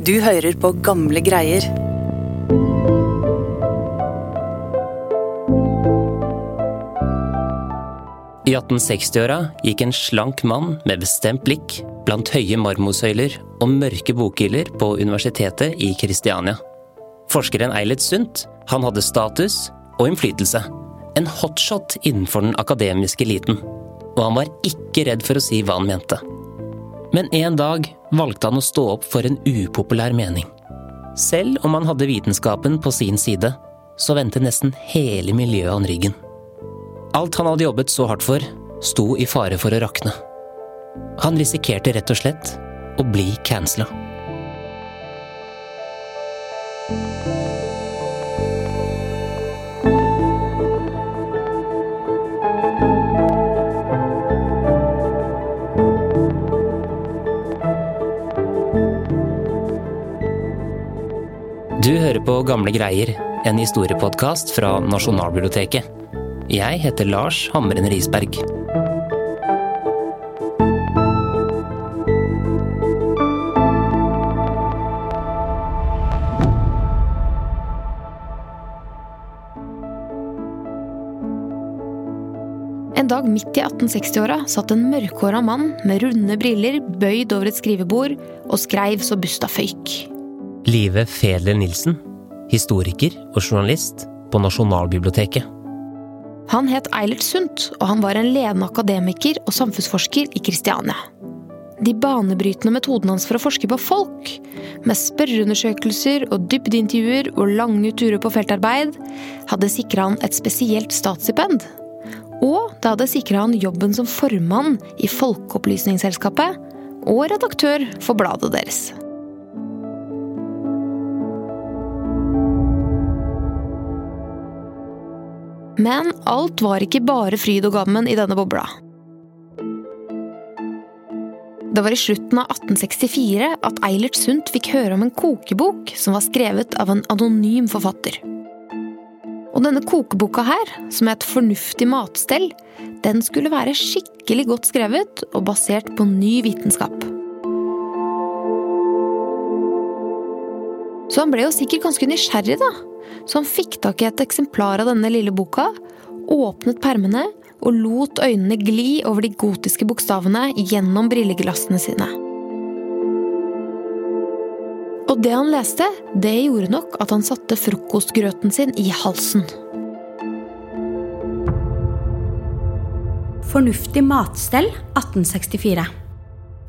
Du hører på gamle greier. I 1860-åra gikk en slank mann med bestemt blikk blant høye marmorsøyler og mørke bokhyller på universitetet i Kristiania. Forskeren Eilert Sundt han hadde status og innflytelse. En hotshot innenfor den akademiske eliten. Og han var ikke redd for å si hva han mente. Men en dag valgte han å stå opp for en upopulær mening. Selv om han hadde vitenskapen på sin side, så vendte nesten hele miljøet han ryggen. Alt han hadde jobbet så hardt for, sto i fare for å rakne. Han risikerte rett og slett å bli cancela. Gamle greier, en historiepodkast fra Nasjonalbiblioteket. Jeg heter Lars Hamren Risberg. En dag midt i 1860-åra satt en mørkhåra mann med runde briller bøyd over et skrivebord og skreiv så busta føyk. Live Fedler Nilsen, historiker og journalist på Nasjonalbiblioteket. Han het Eilert Sundt, og han var en ledende akademiker og samfunnsforsker i Kristiania. De banebrytende metodene hans for å forske på folk, med spørreundersøkelser og dybdeintervjuer og lange turer på feltarbeid, hadde sikra han et spesielt statsstipend. Og det hadde sikra han jobben som formann i Folkeopplysningsselskapet og redaktør for bladet deres. Men alt var ikke bare fryd og gammen i denne bobla. Det var i slutten av 1864 at Eilert Sundt fikk høre om en kokebok som var skrevet av en anonym forfatter. Og denne kokeboka her, som het Fornuftig matstell, den skulle være skikkelig godt skrevet og basert på ny vitenskap. Så han ble jo sikkert ganske nysgjerrig, da. Så han fikk tak i et eksemplar av denne lille boka, åpnet permene og lot øynene gli over de gotiske bokstavene gjennom brilleglassene sine. Og det han leste, det gjorde nok at han satte frokostgrøten sin i halsen. Fornuftig matstell 1864.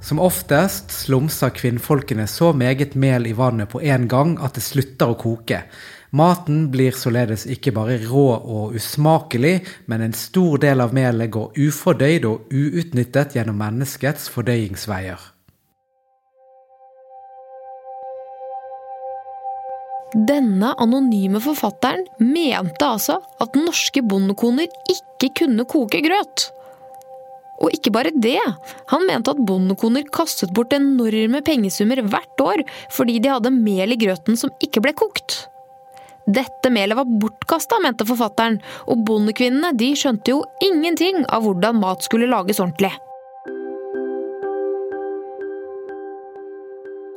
Som oftest slumser kvinnfolkene så meget mel i vannet på en gang at det slutter å koke. Maten blir således ikke bare rå og usmakelig, men en stor del av melet går ufordøyd og uutnyttet gjennom menneskets fordøyingsveier. Denne anonyme forfatteren mente altså at norske bondekoner ikke kunne koke grøt. Og ikke bare det, han mente at bondekoner kastet bort enorme pengesummer hvert år fordi de hadde mel i grøten som ikke ble kokt. Dette melet var bortkasta, mente forfatteren, og bondekvinnene de skjønte jo ingenting av hvordan mat skulle lages ordentlig.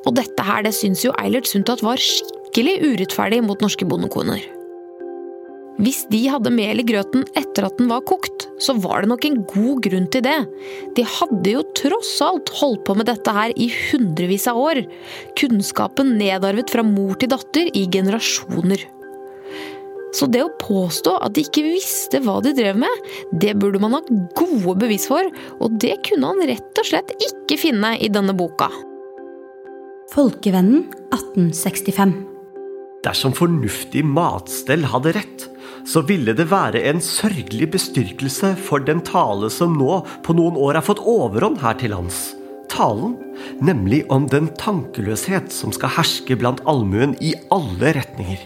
Og dette her, det syns jo Eilert Sundtatt var skikkelig urettferdig mot norske bondekoner. Hvis de hadde mel i grøten etter at den var kokt, så var det nok en god grunn til det. De hadde jo tross alt holdt på med dette her i hundrevis av år. Kunnskapen nedarvet fra mor til datter i generasjoner. Så det å påstå at de ikke visste hva de drev med, det burde man ha gode bevis for, og det kunne han rett og slett ikke finne i denne boka. Folkevennen 1865. Dersom fornuftig matstell hadde rett, så ville det være en sørgelig bestyrkelse for den tale som nå på noen år har fått overhånd her til lands. Talen, nemlig om den tankeløshet som skal herske blant allmuen i alle retninger.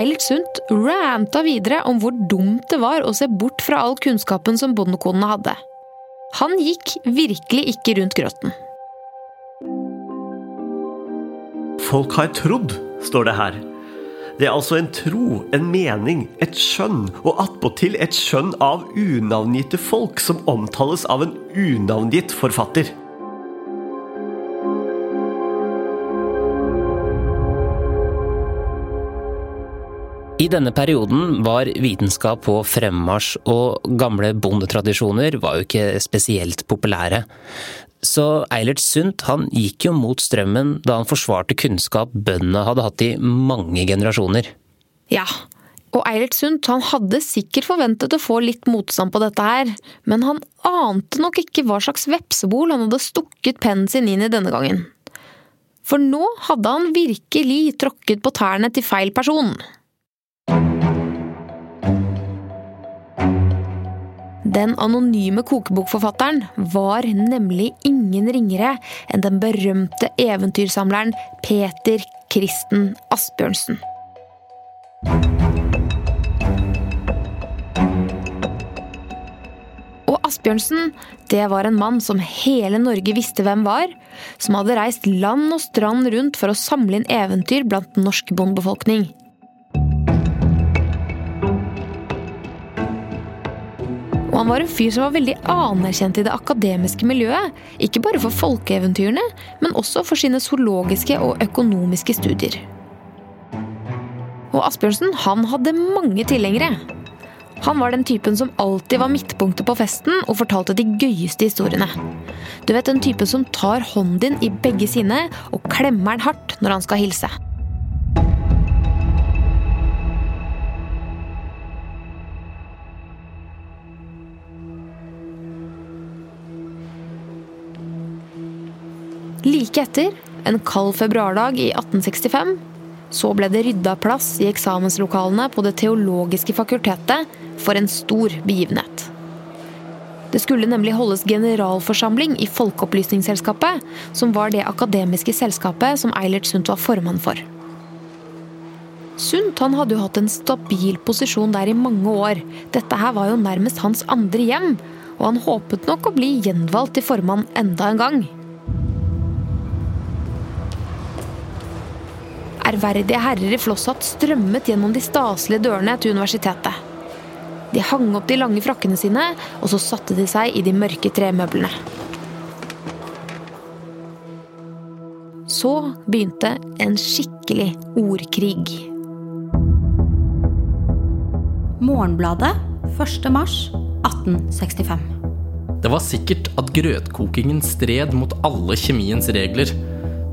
Eilert Sundt ranta videre om hvor dumt det var å se bort fra all kunnskapen som bondekonene hadde. Han gikk virkelig ikke rundt grøten. Folk har trodd, står det her. Det er altså en tro, en mening, et skjønn, og attpåtil et skjønn av unavngitte folk som omtales av en unavngitt forfatter. I denne perioden var vitenskap på fremmarsj, og gamle bondetradisjoner var jo ikke spesielt populære. Så Eilert Sundt han gikk jo mot strømmen da han forsvarte kunnskap bøndene hadde hatt i mange generasjoner. Ja, og Eilert Sundt han hadde sikkert forventet å få litt motstand på dette her, men han ante nok ikke hva slags vepsebol han hadde stukket pennen sin inn i denne gangen. For nå hadde han virkelig tråkket på tærne til feil person. Den anonyme kokebokforfatteren var nemlig ingen ringere enn den berømte eventyrsamleren Peter Kristen Asbjørnsen. Og Asbjørnsen, det var en mann som hele Norge visste hvem var, som hadde reist land og strand rundt for å samle inn eventyr blant norsk bondebefolkning. Og han var en fyr som var veldig anerkjent i det akademiske miljøet. Ikke bare for folkeeventyrene, men også for sine zoologiske og økonomiske studier. Og Asbjørnsen han hadde mange tilhengere. Han var den typen som alltid var midtpunktet på festen og fortalte de gøyeste historiene. Du vet den typen som tar hånden din i begge sine og klemmer den hardt når han skal hilse. Like etter, en kald februardag i 1865, så ble det rydda plass i eksamenslokalene på Det teologiske fakultetet for en stor begivenhet. Det skulle nemlig holdes generalforsamling i Folkeopplysningsselskapet, som var det akademiske selskapet som Eilert Sundt var formann for. Sundt han hadde jo hatt en stabil posisjon der i mange år. Dette her var jo nærmest hans andre hjem, og han håpet nok å bli gjenvalgt til formann enda en gang. Ærverdige herrer i flosshatt strømmet gjennom de staselige dørene til universitetet. De hang opp de lange frakkene sine, og så satte de seg i de mørke tremøblene. Så begynte en skikkelig ordkrig. Morgenbladet 1. mars 1865. Det var sikkert at grøtkokingen stred mot alle kjemiens regler.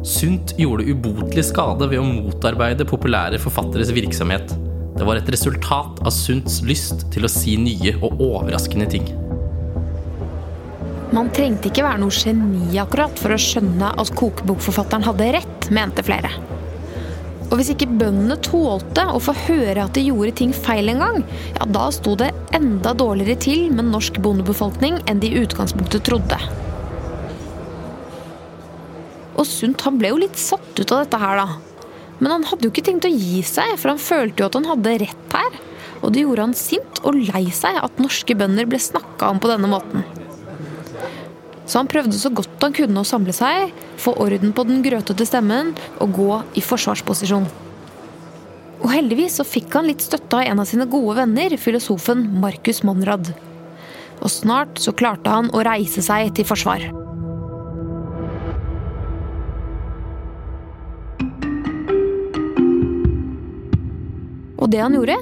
Sundt gjorde ubotelig skade ved å motarbeide populære forfatteres virksomhet. Det var et resultat av Sundts lyst til å si nye og overraskende ting. Man trengte ikke være noe geni akkurat for å skjønne at kokebokforfatteren hadde rett, mente flere. Og hvis ikke bøndene tålte å få høre at de gjorde ting feil en gang, ja, da sto det enda dårligere til med norsk bondebefolkning enn de i utgangspunktet trodde. Og Sundt han ble jo litt satt ut av dette her, da. Men han hadde jo ikke tenkt å gi seg, for han følte jo at han hadde rett her. Og det gjorde han sint og lei seg at norske bønder ble snakka om på denne måten. Så han prøvde så godt han kunne å samle seg, få orden på den grøtete stemmen og gå i forsvarsposisjon. Og heldigvis så fikk han litt støtte av en av sine gode venner, filosofen Marcus Monrad. Og snart så klarte han å reise seg til forsvar. Og det han gjorde,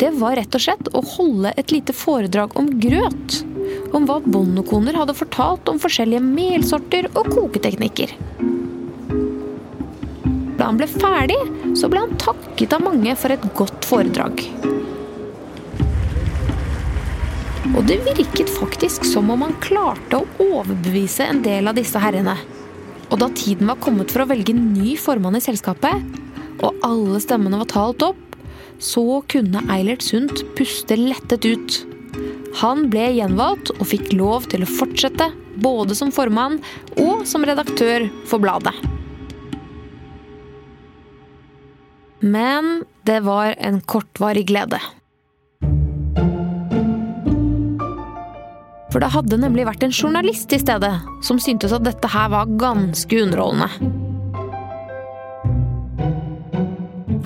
det var rett og slett å holde et lite foredrag om grøt. Om hva bondekoner hadde fortalt om forskjellige melsorter og koketeknikker. Da han ble ferdig, så ble han takket av mange for et godt foredrag. Og det virket faktisk som om han klarte å overbevise en del av disse herrene. Og da tiden var kommet for å velge ny formann i selskapet, og alle stemmene var talt opp, så kunne Eilert Sundt puste lettet ut. Han ble gjenvalgt og fikk lov til å fortsette, både som formann og som redaktør for bladet. Men det var en kortvarig glede. For det hadde nemlig vært en journalist i stedet som syntes at dette her var ganske underholdende.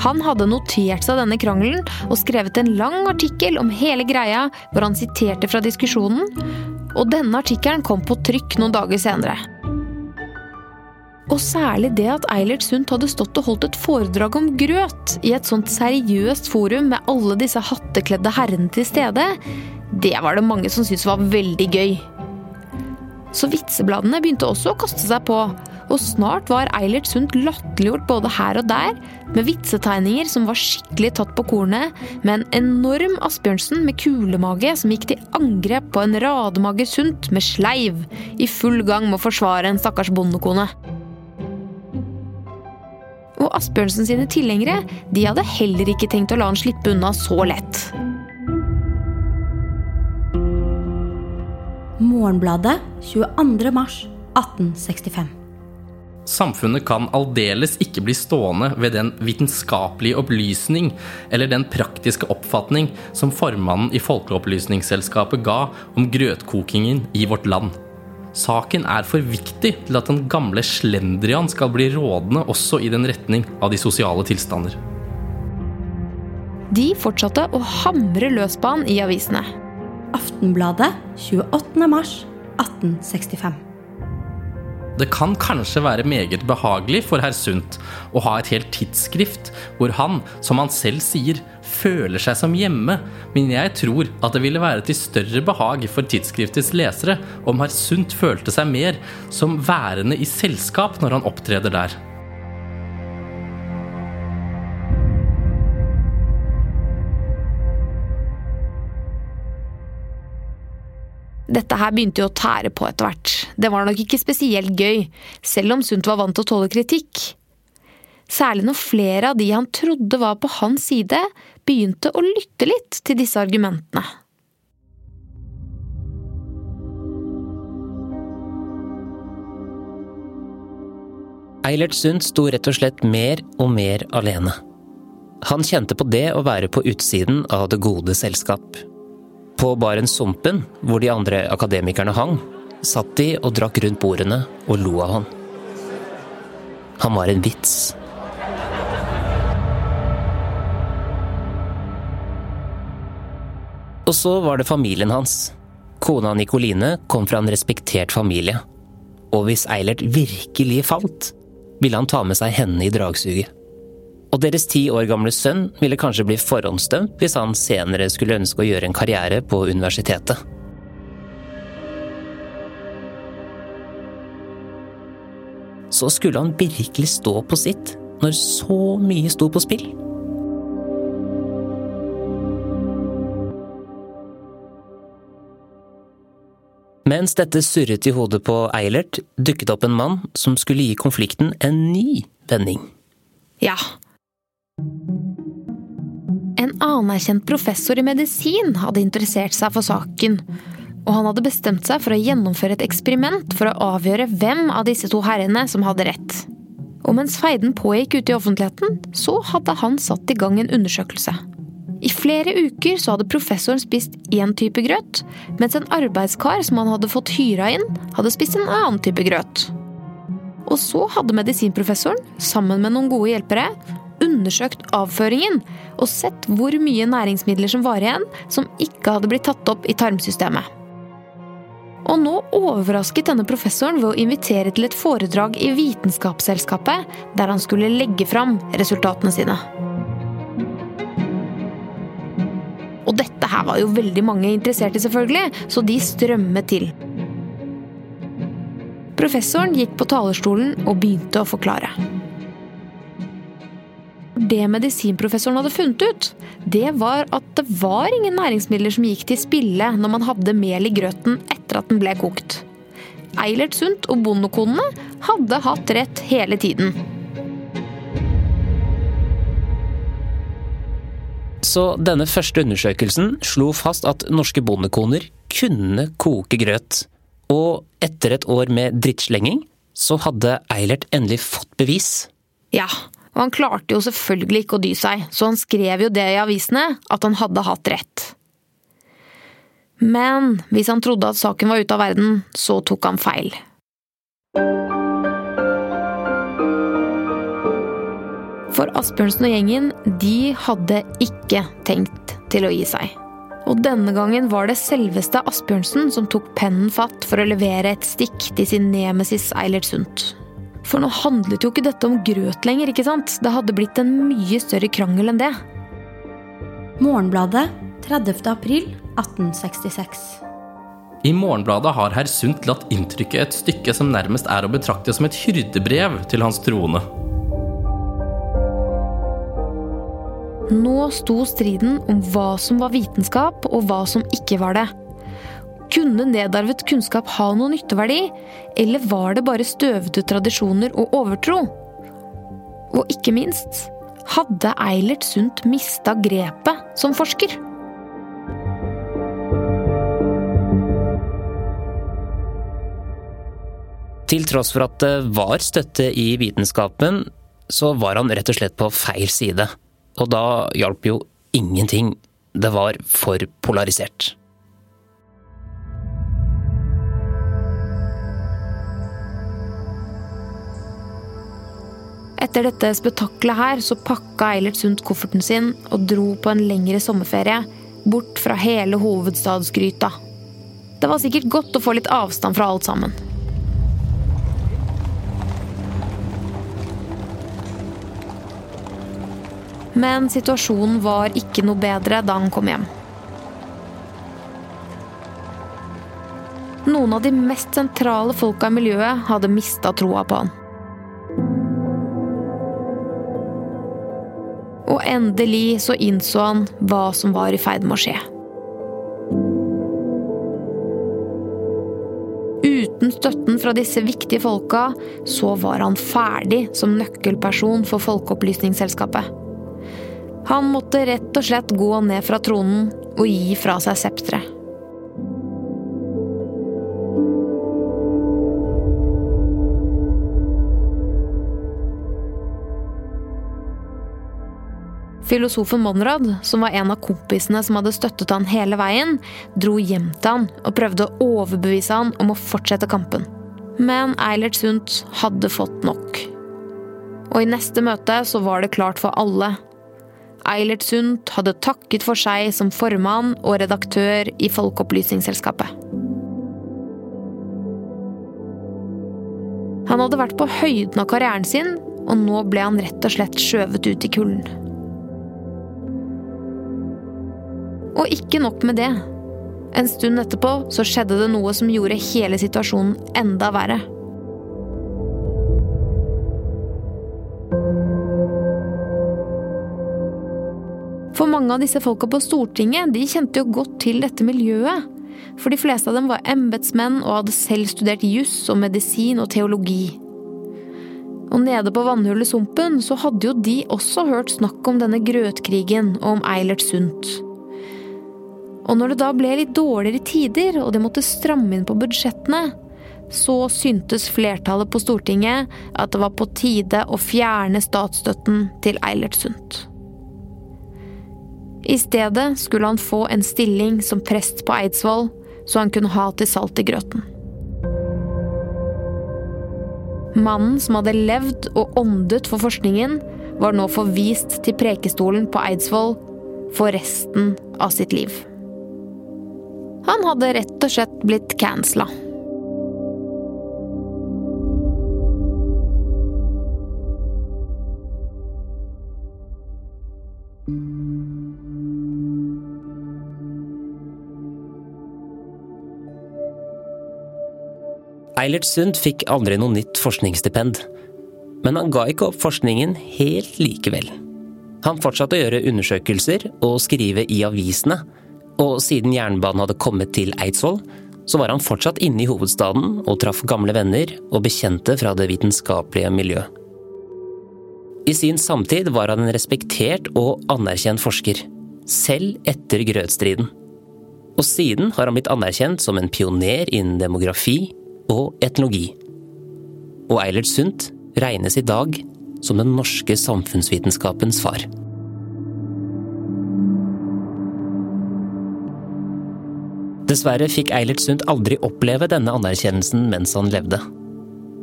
Han hadde notert seg denne krangelen og skrevet en lang artikkel om hele greia, hvor han siterte fra diskusjonen, og denne artikkelen kom på trykk noen dager senere. Og særlig det at Eilert Sundt hadde stått og holdt et foredrag om grøt i et sånt seriøst forum med alle disse hattekledde herrene til stede, det var det mange som syntes var veldig gøy. Så vitsebladene begynte også å kaste seg på, og snart var Eilert Sundt latterliggjort både her og der, med vitsetegninger som var skikkelig tatt på kornet, med en enorm Asbjørnsen med kulemage som gikk til angrep på en rademager Sundt med sleiv, i full gang med å forsvare en stakkars bondekone. Og Asbjørnsen sine tilhengere de hadde heller ikke tenkt å la han slippe unna så lett. Morgenbladet 22. mars 1865. Samfunnet kan aldeles ikke bli stående ved den vitenskapelige opplysning eller den praktiske oppfatning som formannen i Folkeopplysningsselskapet ga om grøtkokingen i vårt land. Saken er for viktig til at den gamle slendrian skal bli rådende også i den retning av de sosiale tilstander. De fortsatte å hamre løs på han i avisene. Aftenbladet 28. mars 1865. Det kan kanskje være meget behagelig for herr Sundt å ha et helt tidsskrift hvor han, som han selv sier, føler seg som hjemme, men jeg tror at det ville være til større behag for tidsskriftets lesere om herr Sundt følte seg mer som værende i selskap når han opptreder der. Dette her begynte jo å tære på etter hvert. Det var nok ikke spesielt gøy, selv om Sundt var vant til å tåle kritikk. Særlig når flere av de han trodde var på hans side, begynte å lytte litt til disse argumentene. Eilert Sundt sto rett og slett mer og mer alene. Han kjente på det å være på utsiden av det gode selskap. På Barentssumpen, hvor de andre akademikerne hang, satt de og drakk rundt bordene og lo av han. Han var en vits. Og så var det familien hans. Kona Nikoline kom fra en respektert familie. Og hvis Eilert virkelig falt, ville han ta med seg henne i dragsuget. Og deres ti år gamle sønn ville kanskje bli forhåndsdømt hvis han senere skulle ønske å gjøre en karriere på universitetet. Så skulle han virkelig stå på sitt når så mye sto på spill? Mens dette surret i hodet på Eilert, dukket opp en mann som skulle gi konflikten en ny vending. Ja. En anerkjent professor i medisin hadde interessert seg for saken, og han hadde bestemt seg for å gjennomføre et eksperiment for å avgjøre hvem av disse to herrene som hadde rett. Og mens feiden pågikk ute i offentligheten, så hadde han satt i gang en undersøkelse. I flere uker så hadde professoren spist én type grøt, mens en arbeidskar som han hadde fått hyra inn, hadde spist en annen type grøt. Og så hadde medisinprofessoren, sammen med noen gode hjelpere, undersøkt avføringen og sett hvor mye næringsmidler som var igjen som ikke hadde blitt tatt opp i tarmsystemet. Og nå overrasket denne professoren ved å invitere til et foredrag i Vitenskapsselskapet, der han skulle legge fram resultatene sine. Og dette her var jo veldig mange interessert i, selvfølgelig, så de strømmet til. Professoren gikk på talerstolen og begynte å forklare. Det medisinprofessoren hadde funnet ut, det var at det var ingen næringsmidler som gikk til spille når man hadde mel i grøten etter at den ble kokt. Eilert Sundt og bondekonene hadde hatt rett hele tiden. Så denne første undersøkelsen slo fast at norske bondekoner kunne koke grøt. Og etter et år med drittslenging, så hadde Eilert endelig fått bevis. Ja, og han klarte jo selvfølgelig ikke å dy seg, så han skrev jo det i avisene, at han hadde hatt rett. Men hvis han trodde at saken var ute av verden, så tok han feil. For Asbjørnsen og gjengen, de hadde ikke tenkt til å gi seg. Og denne gangen var det selveste Asbjørnsen som tok pennen fatt for å levere et stikk til sin nemesis Eilert Sundt. For nå handlet jo ikke dette om grøt lenger, ikke sant? Det hadde blitt en mye større krangel enn det. Morgenbladet 30. april 1866. I Morgenbladet har herr Sundt latt inntrykke et stykke som nærmest er å betrakte som et hyrdebrev til hans troende. Nå sto striden om hva som var vitenskap, og hva som ikke var det. Kunne nedarvet kunnskap ha noen nytteverdi, eller var det bare støvete tradisjoner og overtro? Og ikke minst, hadde Eilert Sundt mista grepet som forsker? Til tross for at det var støtte i vitenskapen, så var han rett og slett på feil side. Og da hjalp jo ingenting. Det var for polarisert. Etter dette spetakkelet her så pakka Eilert Sundt kofferten sin og dro på en lengre sommerferie, bort fra hele hovedstadsgryta. Det var sikkert godt å få litt avstand fra alt sammen. Men situasjonen var ikke noe bedre da han kom hjem. Noen av de mest sentrale folka i miljøet hadde mista troa på han. Og endelig så innså han hva som var i ferd med å skje. Uten støtten fra disse viktige folka, så var han ferdig som nøkkelperson for Folkeopplysningsselskapet. Han måtte rett og slett gå ned fra tronen og gi fra seg septeret. Filosofen Monrad, som var en av kompisene som hadde støttet han hele veien, dro hjem til han og prøvde å overbevise han om å fortsette kampen. Men Eilert Sundt hadde fått nok. Og i neste møte så var det klart for alle. Eilert Sundt hadde takket for seg som formann og redaktør i Folkeopplysningsselskapet. Han hadde vært på høyden av karrieren sin, og nå ble han rett og slett skjøvet ut i kulden. Og ikke nok med det. En stund etterpå så skjedde det noe som gjorde hele situasjonen enda verre. For mange av disse folka på Stortinget de kjente jo godt til dette miljøet. For de fleste av dem var embetsmenn og hadde selv studert juss og medisin og teologi. Og nede på vannhullet Sumpen så hadde jo de også hørt snakk om denne grøtkrigen og om Eilert Sundt. Og når det da ble litt dårligere tider, og de måtte stramme inn på budsjettene, så syntes flertallet på Stortinget at det var på tide å fjerne statsstøtten til Eilert Sundt. I stedet skulle han få en stilling som prest på Eidsvoll, så han kunne ha til salt i grøten. Mannen som hadde levd og åndet for forskningen, var nå forvist til prekestolen på Eidsvoll for resten av sitt liv. Han hadde rett og slett blitt cancela. Eilert Sundt fikk aldri noe nytt forskningsstipend. Men han ga ikke opp forskningen helt likevel. Han fortsatte å gjøre undersøkelser og skrive i avisene. Og siden jernbanen hadde kommet til Eidsvoll, så var han fortsatt inne i hovedstaden og traff gamle venner og bekjente fra det vitenskapelige miljøet. I sin samtid var han en respektert og anerkjent forsker, selv etter grøtstriden. Og siden har han blitt anerkjent som en pioner innen demografi og etnologi. Og Eilert Sundt regnes i dag som den norske samfunnsvitenskapens far. Dessverre fikk Eilert Sundt aldri oppleve denne anerkjennelsen mens han levde.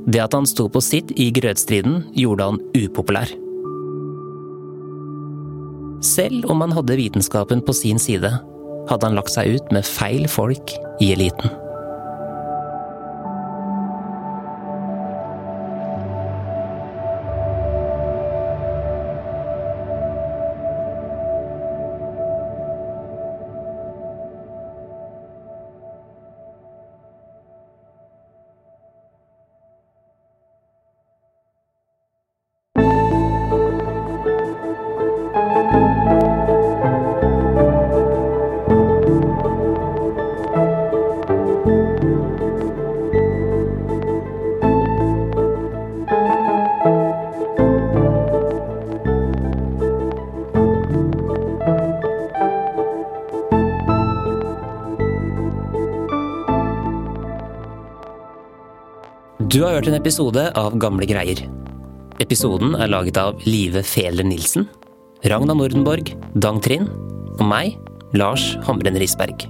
Det at han sto på sitt i grøtstriden, gjorde han upopulær. Selv om han hadde vitenskapen på sin side, hadde han lagt seg ut med feil folk i eliten. Du har hørt en episode av Gamle greier. Episoden er laget av Live Fehler Nilsen, Ragna Nordenborg, Dang Trind og meg, Lars Hamren Risberg.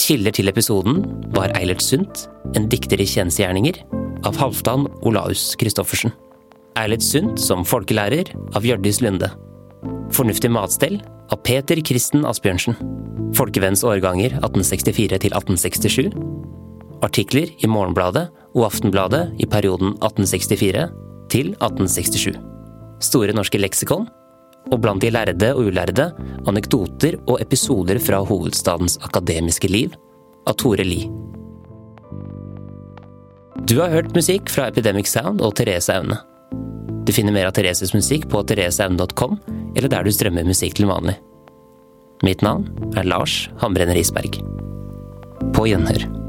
Kilder til episoden var Eilert Sundt, en dikter i tjenestegjerninger, av Halvdan Olaus Christoffersen. Eilert Sundt som folkelærer av Hjørdis Lunde. Fornuftig matstell av Peter Kristen Asbjørnsen. Folkevenns årganger 1864 til 1867 artikler i Morgenbladet og Aftenbladet i perioden 1864 til 1867. Store norske leksikon, og blant de lærde og ulærde anekdoter og episoder fra hovedstadens akademiske liv av Tore Lie. Du har hørt musikk fra Epidemic Sound og Therese Aune. Du finner mer av Thereses musikk på thereseaune.com, eller der du strømmer musikk til vanlig. Mitt navn er Lars Hambrenner Isberg. På gjenhør.